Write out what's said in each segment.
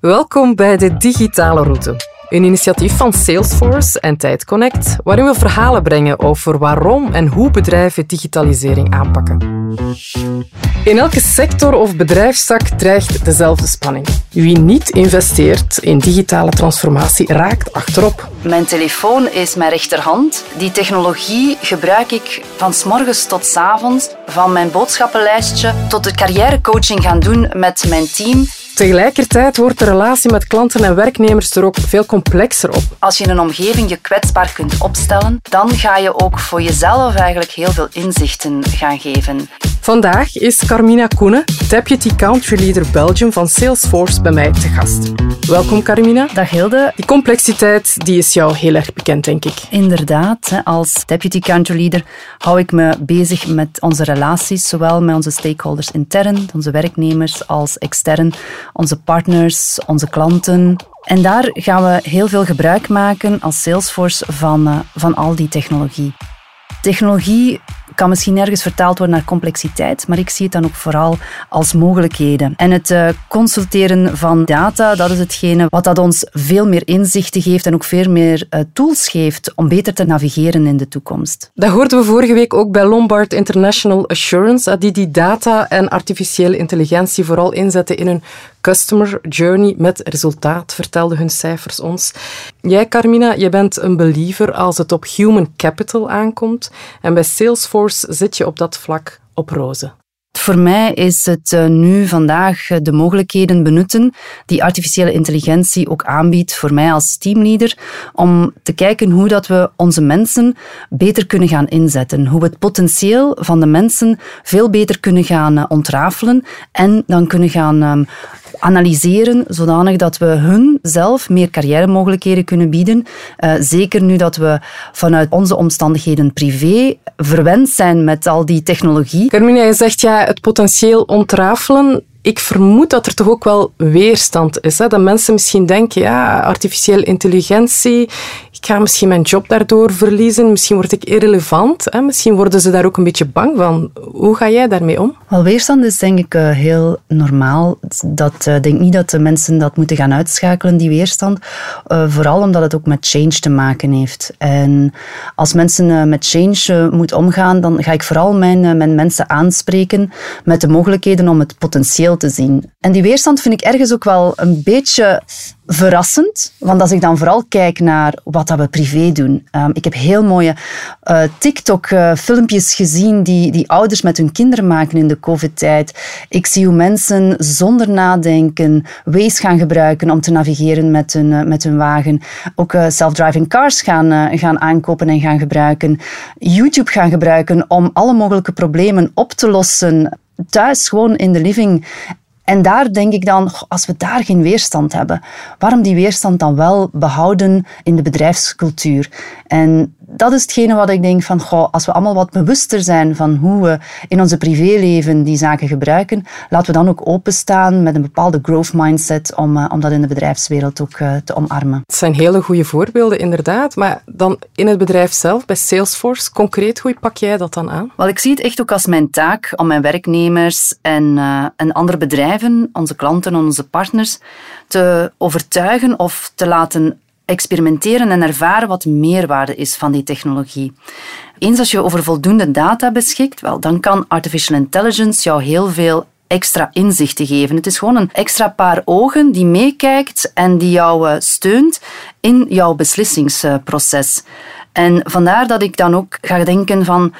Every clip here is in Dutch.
Welkom bij de Digitale Route. Een initiatief van Salesforce en TijdConnect, waarin we verhalen brengen over waarom en hoe bedrijven digitalisering aanpakken. In elke sector of bedrijfstak dreigt dezelfde spanning. Wie niet investeert in digitale transformatie raakt achterop. Mijn telefoon is mijn rechterhand. Die technologie gebruik ik van s morgens tot s avonds, van mijn boodschappenlijstje tot de carrièrecoaching gaan doen met mijn team. Tegelijkertijd wordt de relatie met klanten en werknemers er ook veel complexer op. Als je in een omgeving je kwetsbaar kunt opstellen, dan ga je ook voor jezelf eigenlijk heel veel inzichten gaan geven. Vandaag is Carmina Koenen, Deputy Country Leader Belgium van Salesforce, bij mij te gast. Welkom Carmina. Dag Hilde. Die complexiteit die is jou heel erg bekend, denk ik. Inderdaad, als Deputy Country Leader hou ik me bezig met onze relaties, zowel met onze stakeholders intern, onze werknemers, als extern, onze partners, onze klanten. En daar gaan we heel veel gebruik maken als Salesforce van, uh, van al die technologie. Technologie kan misschien ergens vertaald worden naar complexiteit, maar ik zie het dan ook vooral als mogelijkheden. En het uh, consulteren van data, dat is hetgene wat dat ons veel meer inzichten geeft en ook veel meer uh, tools geeft om beter te navigeren in de toekomst. Dat hoorden we vorige week ook bij Lombard International Assurance, die die data en artificiële intelligentie vooral inzetten in hun customer journey met resultaat, vertelden hun cijfers ons. Jij, Carmina, je bent een believer als het op human capital aankomt. En bij Salesforce zit je op dat vlak op rozen. Voor mij is het eh, nu vandaag de mogelijkheden benutten die artificiële intelligentie ook aanbiedt voor mij als teamleader om te kijken hoe dat we onze mensen beter kunnen gaan inzetten. Hoe we het potentieel van de mensen veel beter kunnen gaan eh, ontrafelen en dan kunnen gaan ehm, analyseren, zodanig dat we hun zelf meer carrière-mogelijkheden kunnen bieden. Uh, zeker nu dat we vanuit onze omstandigheden privé verwend zijn met al die technologie. Carmina, je zegt ja, het potentieel ontrafelen ik vermoed dat er toch ook wel weerstand is. Hè? Dat mensen misschien denken, ja, artificiële intelligentie, ik ga misschien mijn job daardoor verliezen, misschien word ik irrelevant. Hè? Misschien worden ze daar ook een beetje bang van. Hoe ga jij daarmee om? Wel, weerstand is denk ik uh, heel normaal. Dat uh, denk niet dat de mensen dat moeten gaan uitschakelen, die weerstand. Uh, vooral omdat het ook met change te maken heeft. En als mensen met change moeten omgaan, dan ga ik vooral mijn, mijn mensen aanspreken met de mogelijkheden om het potentieel te zien. En die weerstand vind ik ergens ook wel een beetje verrassend. Want als ik dan vooral kijk naar wat dat we privé doen. Um, ik heb heel mooie uh, TikTok-filmpjes gezien die, die ouders met hun kinderen maken in de COVID-tijd. Ik zie hoe mensen zonder nadenken Waze gaan gebruiken om te navigeren met hun, uh, met hun wagen. Ook self-driving cars gaan, gaan aankopen en gaan gebruiken. YouTube gaan gebruiken om alle mogelijke problemen op te lossen thuis, gewoon in de living. En daar denk ik dan, als we daar geen weerstand hebben, waarom die weerstand dan wel behouden in de bedrijfscultuur? En dat is hetgene wat ik denk van, goh, als we allemaal wat bewuster zijn van hoe we in onze privéleven die zaken gebruiken, laten we dan ook openstaan met een bepaalde growth mindset om, uh, om dat in de bedrijfswereld ook uh, te omarmen. Het zijn hele goede voorbeelden, inderdaad. Maar dan in het bedrijf zelf, bij Salesforce, concreet, hoe pak jij dat dan aan? Wel, ik zie het echt ook als mijn taak om mijn werknemers en, uh, en andere bedrijven, onze klanten en onze partners, te overtuigen of te laten experimenteren en ervaren wat de meerwaarde is van die technologie. Eens als je over voldoende data beschikt, wel, dan kan artificial intelligence jou heel veel extra inzichten geven. Het is gewoon een extra paar ogen die meekijkt en die jou eh, steunt in jouw beslissingsproces. En vandaar dat ik dan ook ga denken van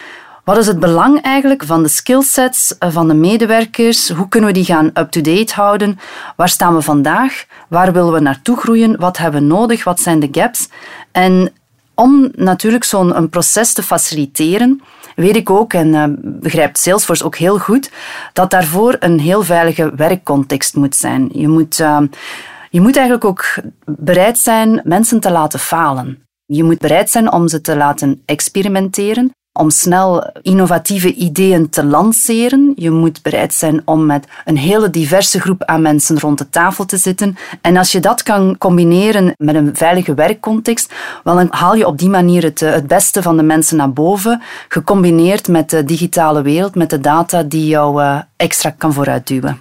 wat is het belang eigenlijk van de skillsets eh, van de medewerkers? Hoe kunnen we die gaan up-to-date houden? Waar staan we vandaag? Waar willen we naartoe groeien? Wat hebben we nodig? Wat zijn de gaps? En om natuurlijk zo'n proces te faciliteren, weet ik ook en uh, begrijpt Salesforce ook heel goed, dat daarvoor een heel veilige werkcontext moet zijn. Je moet, uh, je moet eigenlijk ook bereid zijn mensen te laten falen. Je moet bereid zijn om ze te laten experimenteren om snel innovatieve ideeën te lanceren. Je moet bereid zijn om met een hele diverse groep aan mensen rond de tafel te zitten. En als je dat kan combineren met een veilige werkcontext, wel, dan haal je op die manier het, eh, het beste van de mensen naar boven, gecombineerd met de digitale wereld, met de data die jou uh, extra kan vooruitduwen.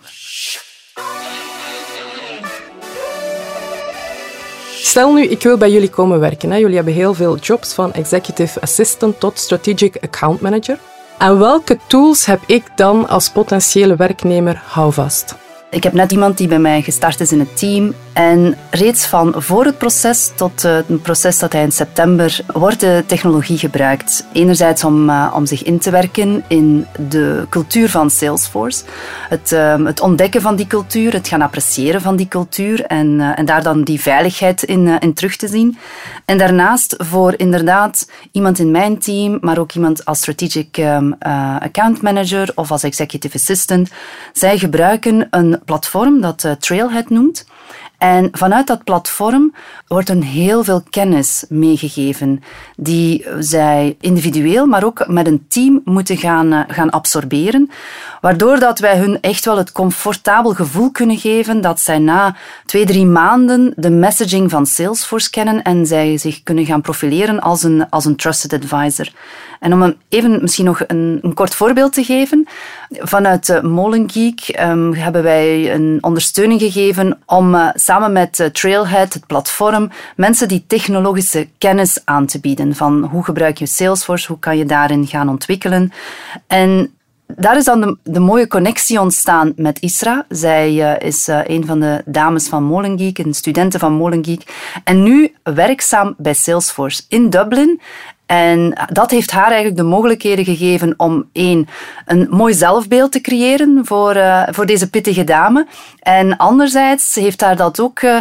Stel nu, ik wil bij jullie komen werken. Hè. Jullie hebben heel veel jobs, van executive assistant tot strategic account manager. En welke tools heb ik dan als potentiële werknemer houvast? Ik heb net iemand die bij mij gestart is in het team. En reeds van voor het proces tot eh, het proces dat hij in september wordt de technologie gebruikt. Enerzijds om, uh, om zich in te werken in de cultuur van Salesforce. Het, uh, het ontdekken van die cultuur, het gaan appreciëren van die cultuur en, en daar dan die veiligheid in, in terug te zien. En daarnaast voor inderdaad iemand in mijn team, maar ook iemand als strategic um, account manager of als executive assistant. Zij gebruiken een platform dat uh, Trailhead noemt. En vanuit dat platform wordt een heel veel kennis meegegeven die zij individueel, maar ook met een team moeten gaan, uh, gaan absorberen. Waardoor dat wij hun echt wel het comfortabel gevoel kunnen geven dat zij na twee, drie maanden de messaging van Salesforce kennen en zij zich kunnen gaan profileren als een, als een trusted advisor. En om even misschien nog een, een kort voorbeeld te geven. Vanuit uh, Molengeek um, hebben wij een ondersteuning gegeven om uh, samen met uh, Trailhead, het platform, mensen die technologische kennis aan te bieden. Van hoe gebruik je Salesforce, hoe kan je daarin gaan ontwikkelen. En daar is dan de, mooie connectie ontstaan met Isra. Zij uh, is uh, een van de dames van Molengeek, een studente van Molengeek. En nu werkzaam bij Salesforce in Dublin. En dat heeft haar eigenlijk de mogelijkheden gegeven om één, een mooi zelfbeeld te creëren voor, uh, voor deze pittige dame. En anderzijds heeft haar dat ook uh,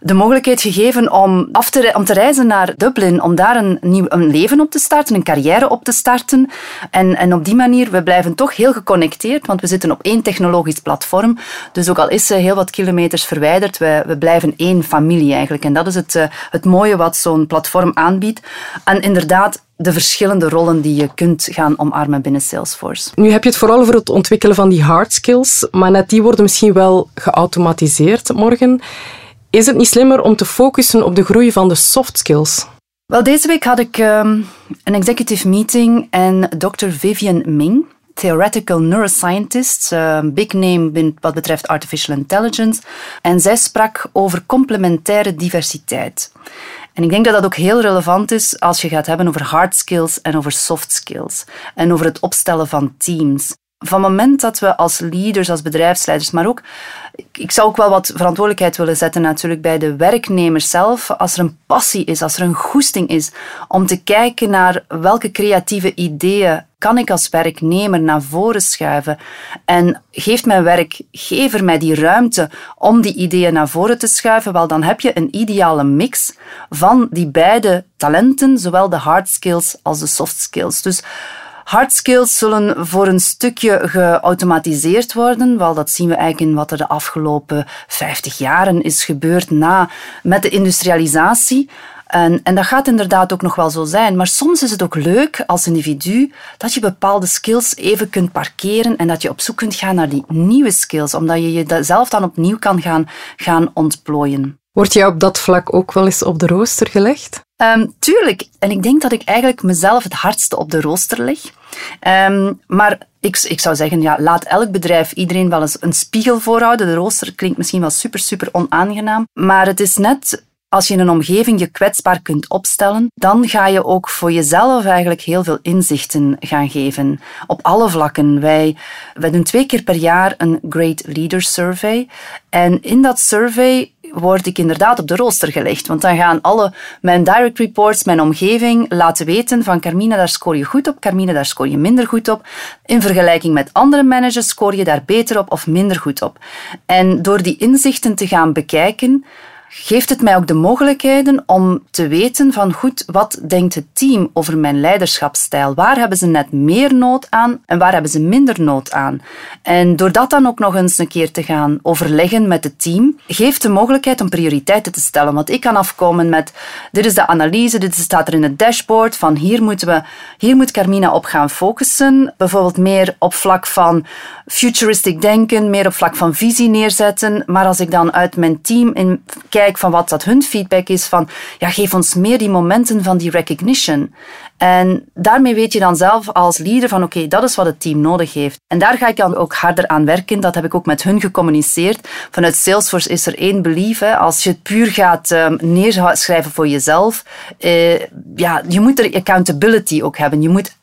de mogelijkheid gegeven om, af te, om te reizen naar Dublin, om daar een, nieuw, een leven op te starten, een carrière op te starten. En, en op die manier, we blijven toch heel geconnecteerd, want we zitten op één technologisch platform. Dus ook al is ze heel wat kilometers verwijderd, we, we blijven één familie eigenlijk. En dat is het, uh, het mooie wat zo'n platform aanbiedt. En inderdaad, de verschillende rollen die je kunt gaan omarmen binnen Salesforce. Nu heb je het vooral over het ontwikkelen van die hard skills, maar net die worden misschien wel geautomatiseerd morgen. Is het niet slimmer om te focussen op de groei van de soft skills? Wel, deze week had ik um, een executive meeting en Dr. Vivian Ming, theoretical neuroscientist, uh, big name wat betreft artificial intelligence. En zij sprak over complementaire diversiteit. En ik denk dat dat ook heel relevant is als je gaat hebben over hard skills en over soft skills. En over het opstellen van teams. Van het moment dat we als leaders, als bedrijfsleiders, maar ook, ik zou ook wel wat verantwoordelijkheid willen zetten natuurlijk bij de werknemers zelf. Als er een passie is, als er een goesting is om te kijken naar welke creatieve ideeën kan ik als werknemer naar voren schuiven? En geeft mijn werkgever mij die ruimte om die ideeën naar voren te schuiven? Wel, dan heb je een ideale mix van die beide talenten, zowel de hard skills als de soft skills. Dus Hard skills zullen voor een stukje geautomatiseerd worden. Wel, dat zien we eigenlijk in wat er de afgelopen 50 jaren is gebeurd na, met de industrialisatie. En, en, dat gaat inderdaad ook nog wel zo zijn. Maar soms is het ook leuk als individu dat je bepaalde skills even kunt parkeren en dat je op zoek kunt gaan naar die nieuwe skills, omdat je jezelf dan opnieuw kan gaan, gaan ontplooien. Word jij op dat vlak ook wel eens op de rooster gelegd? Um, tuurlijk. En ik denk dat ik eigenlijk mezelf het hardste op de rooster leg. Um, maar ik, ik zou zeggen, ja, laat elk bedrijf iedereen wel eens een spiegel voorhouden. De rooster klinkt misschien wel super, super onaangenaam. Maar het is net als je in een omgeving je kwetsbaar kunt opstellen, dan ga je ook voor jezelf eigenlijk heel veel inzichten gaan geven. Op alle vlakken. Wij, doen twee keer per jaar een Great Leader Survey. En in dat survey word ik inderdaad op de rooster gelegd. Want dan gaan alle mijn direct reports, mijn omgeving laten weten van Carmine, daar scoor je goed op, Carmine, daar scoor je minder goed op. In vergelijking met andere managers scoor je daar beter op of minder goed op. En door die inzichten te gaan bekijken, geeft het mij ook de mogelijkheden om te weten van goed, wat denkt het team over mijn leiderschapsstijl? Waar hebben ze net meer nood aan en waar hebben ze minder nood aan? En door dat dan ook nog eens een keer te gaan overleggen met het team, geeft de mogelijkheid om prioriteiten te stellen. Want ik kan afkomen met, dit is de analyse, dit staat er in het dashboard, van hier moeten we, hier moet Carmina op gaan focussen. Bijvoorbeeld meer op vlak van futuristic denken, meer op vlak van visie neerzetten. Maar als ik dan uit mijn team in, kijk kijk van wat dat hun feedback is van, ja, geef ons meer die momenten van die recognition. En daarmee weet je dan zelf als leader van oké, dat is wat het team nodig heeft. En daar ga ik dan ook harder aan werken. Dat heb ik ook met hun gecommuniceerd. Vanuit Salesforce is er één belief. Hè. Als je het puur gaat um, neerschrijven voor jezelf, uh, ja, je moet er accountability ook hebben. Je moet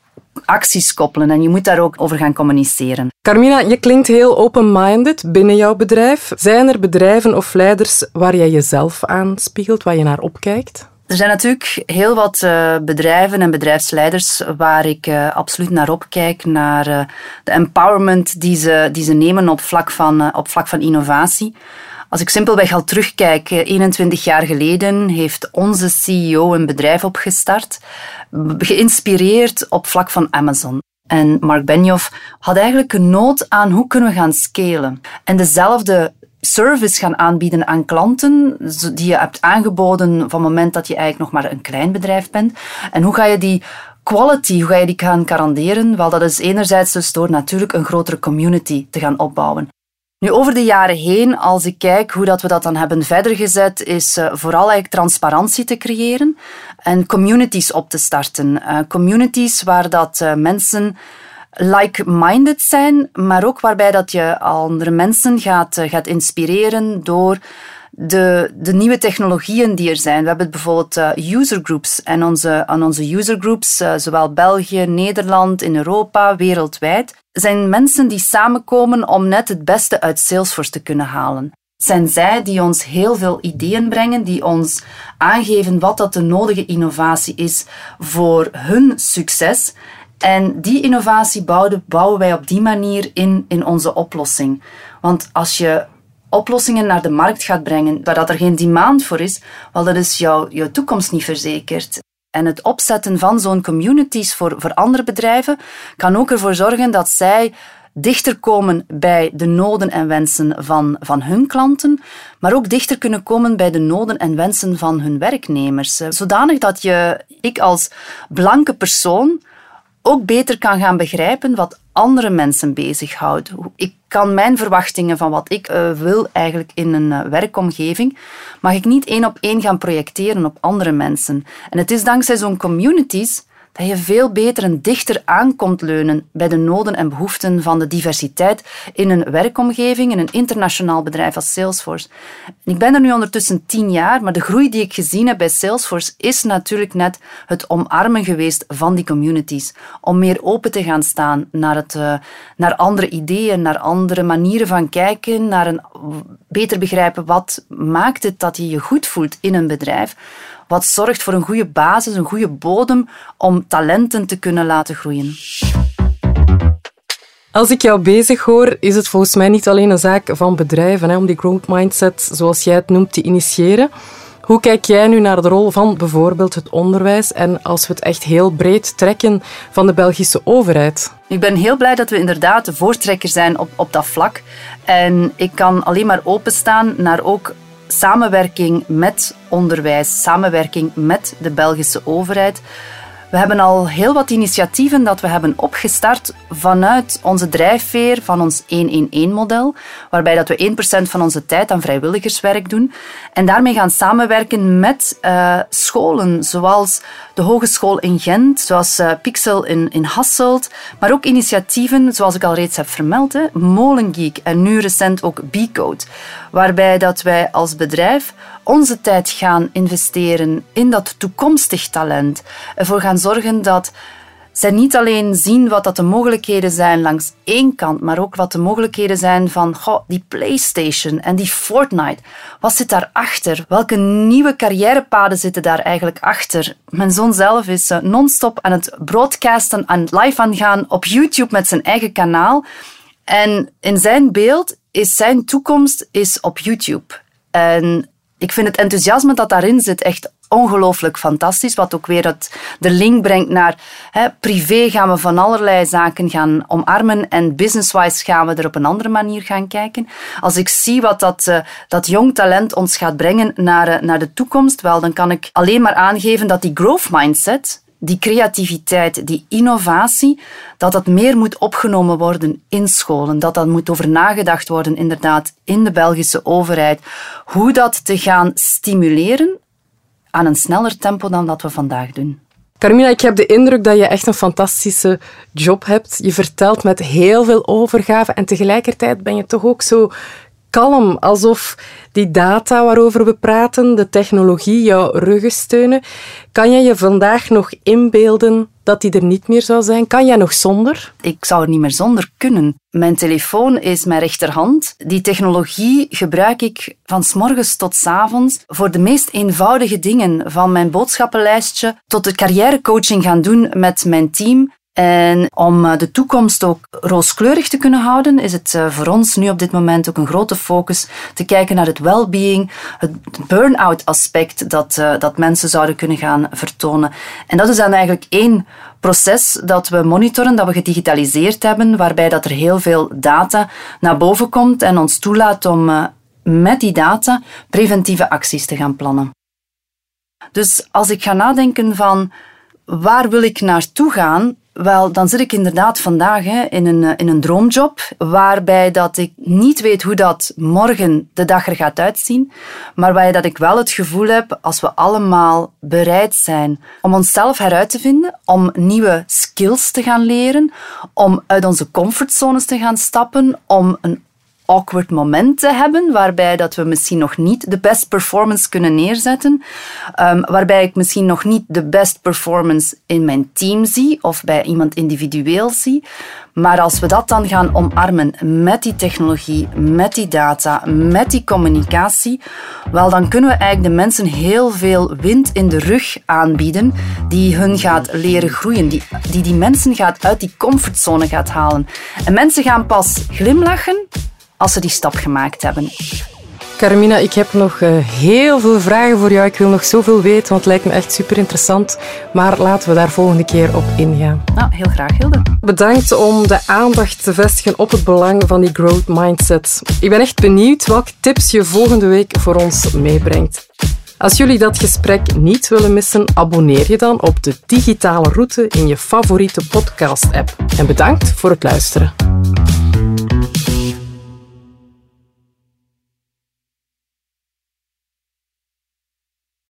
acties koppelen en je moet daar ook over gaan communiceren. Carmina, je klinkt heel open-minded binnen jouw bedrijf. Zijn er bedrijven of leiders waar jij jezelf aanspiegelt, waar je naar opkijkt? Er zijn natuurlijk heel wat uh, bedrijven en bedrijfsleiders waar ik uh, absoluut naar opkijk, naar uh, de empowerment die ze, die ze nemen op vlak van, op vlak van innovatie. Als ik simpelweg al terugkijk, 21 jaar geleden heeft onze CEO een bedrijf opgestart, geïnspireerd op vlak van Amazon. En Mark Benioff had eigenlijk een nood aan hoe kunnen we gaan scalen. En dezelfde service gaan aanbieden aan klanten die je hebt aangeboden van het moment dat je eigenlijk nog maar een klein bedrijf bent. En hoe ga je die quality, hoe ga je die gaan garanderen? Wel, dat is enerzijds dus door natuurlijk een grotere community te gaan opbouwen. Nu, over de jaren heen, als ik kijk hoe dat we dat dan hebben verder gezet, is uh, vooral eigenlijk transparantie te creëren en communities op te starten. Uh, communities waar dat uh, mensen like-minded zijn, maar ook waarbij dat je andere mensen gaat, eh, gaat inspireren door de, de nieuwe technologieën die er zijn. We hebben bijvoorbeeld uh, user groups en onze, aan onze user groups, uh, zowel België, Nederland, in Europa, wereldwijd, zijn mensen die samenkomen om net het beste uit Salesforce te kunnen halen. Zijn zij die ons heel veel ideeën brengen, die ons aangeven wat dat de nodige innovatie is voor hun succes. En die innovatie bouwen, bouwen wij op die manier in, in onze oplossing. Want als je oplossingen naar de markt gaat brengen waar dat er geen demand voor is, wel, dat is jouw, jouw toekomst niet verzekerd. En het opzetten van zo'n communities voor, voor andere bedrijven kan ook ervoor zorgen dat zij dichter komen bij de noden en wensen van, van hun klanten, maar ook dichter kunnen komen bij de noden en wensen van hun werknemers. Zodanig dat je, ik als blanke persoon, ook beter kan gaan begrijpen wat andere mensen bezighoudt. Ik kan mijn verwachtingen van wat ik uh, wil eigenlijk in een uh, werkomgeving, mag ik niet één op één gaan projecteren op andere mensen. En het is dankzij zo'n communities dat je veel beter en dichter aankomt leunen bij de noden en behoeften van de diversiteit in een werkomgeving, in een internationaal bedrijf als Salesforce. ik ben er nu ondertussen tien jaar, maar de groei die ik gezien heb bij Salesforce is natuurlijk net het omarmen geweest van die communities. Om meer open te gaan staan naar, het, uh, naar andere ideeën, naar andere manieren van kijken, naar een beter begrijpen wat maakt het dat je je goed voelt in een bedrijf wat zorgt voor een goede basis, een goede bodem om talenten te kunnen laten groeien. Als ik jou bezig hoor, is het volgens mij niet alleen een zaak van bedrijven hè, om die growth mindset, zoals jij het noemt, te initiëren. Hoe kijk jij nu naar de rol van bijvoorbeeld het onderwijs en als we het echt heel breed trekken van de Belgische overheid? Ik ben heel blij dat we inderdaad de voortrekker zijn op, op dat vlak. En ik kan alleen maar openstaan naar ook samenwerking met onderwijs, samenwerking met de Belgische overheid. We hebben al heel wat initiatieven dat we hebben opgestart vanuit onze drijfveer van ons 1-in-1-model, waarbij dat we 1% van onze tijd aan vrijwilligerswerk doen en daarmee gaan samenwerken met uh, scholen, zoals de Hogeschool in Gent, zoals uh, Pixel in, in Hasselt, maar ook initiatieven, zoals ik al reeds heb vermeld, Molengeek en nu recent ook B-Code, waarbij dat wij als bedrijf onze tijd gaan investeren in dat toekomstig talent, ervoor gaan zorgen dat zij niet alleen zien wat dat de mogelijkheden zijn langs één kant, maar ook wat de mogelijkheden zijn van die PlayStation en die Fortnite. Wat zit daarachter? Welke nieuwe carrièrepaden zitten daar eigenlijk achter? Mijn zoon zelf is uh, non-stop aan het broadcasten, aan live aan gaan op YouTube met zijn eigen kanaal. En in zijn beeld is zijn toekomst is op YouTube. En ik vind het enthousiasme dat daarin zit echt ongelooflijk fantastisch. Wat ook weer het, de link brengt naar hè, privé gaan we van allerlei zaken gaan omarmen en business-wise gaan we er op een andere manier gaan kijken. Als ik zie wat dat, uh, dat jong talent ons gaat brengen naar, uh, naar de toekomst, wel, dan kan ik alleen maar aangeven dat die growth mindset die creativiteit, die innovatie, dat dat meer moet opgenomen worden in scholen. Dat dat moet over nagedacht worden, inderdaad, in de Belgische overheid. Hoe dat te gaan stimuleren aan een sneller tempo dan dat we vandaag doen. Carmina, ik heb de indruk dat je echt een fantastische job hebt. Je vertelt met heel veel overgave en tegelijkertijd ben je toch ook zo kalm, alsof die data waarover we praten, de technologie, jouw ruggen steunen. Kan je je vandaag nog inbeelden dat die er niet meer zou zijn? Kan jij nog zonder? Ik zou er niet meer zonder kunnen. Mijn telefoon is mijn rechterhand. Die technologie gebruik ik van s morgens tot s avonds voor de meest eenvoudige dingen, van mijn boodschappenlijstje tot de carrièrecoaching gaan doen met mijn team. En om eh, de toekomst ook rooskleurig te kunnen houden, is het eh, voor ons nu op dit moment ook een grote focus te kijken naar het well-being, het burn-out aspect dat, eh, dat mensen zouden kunnen gaan vertonen. En dat is dan eigenlijk één proces dat we monitoren, dat we gedigitaliseerd hebben, waarbij dat er heel veel data naar boven komt en ons toelaat om met die data preventieve acties te gaan plannen. Dus als ik ga nadenken van waar wil ik naartoe gaan, wel, dan zit ik inderdaad vandaag hè, in, een, eh, in een droomjob, waarbij dat ik niet weet hoe dat morgen de dag er gaat uitzien, maar waarbij dat ik wel het gevoel heb, als we allemaal bereid zijn om onszelf heruit te vinden, om nieuwe skills te gaan leren, om uit onze comfortzones te gaan stappen, om een awkward moment te hebben, waarbij dat we misschien nog niet de best performance kunnen neerzetten, um, waarbij ik misschien nog niet de best performance in mijn team zie of bij iemand individueel zie. Maar als we dat dan gaan omarmen met die technologie, met die data, met die communicatie, wel dan kunnen we eigenlijk de mensen heel veel wind in de rug aanbieden die hun gaat leren groeien, die die, die mensen gaat uit die comfortzone gaat halen. En mensen gaan pas glimlachen als ze die stap gemaakt hebben. Carmina, ik heb nog eh, heel veel vragen voor jou. Ik wil nog zoveel weten, want het lijkt me echt super interessant. Maar laten we daar volgende keer op ingaan. Nou, heel graag, Hilde. Bedankt om de aandacht te vestigen op het belang van die growth mindset. Ik ben echt benieuwd welke tips je volgende week voor ons meebrengt. Als jullie dat gesprek niet willen missen, abonneer je dan op de digitale route in je favoriete podcast-app. En bedankt voor het luisteren.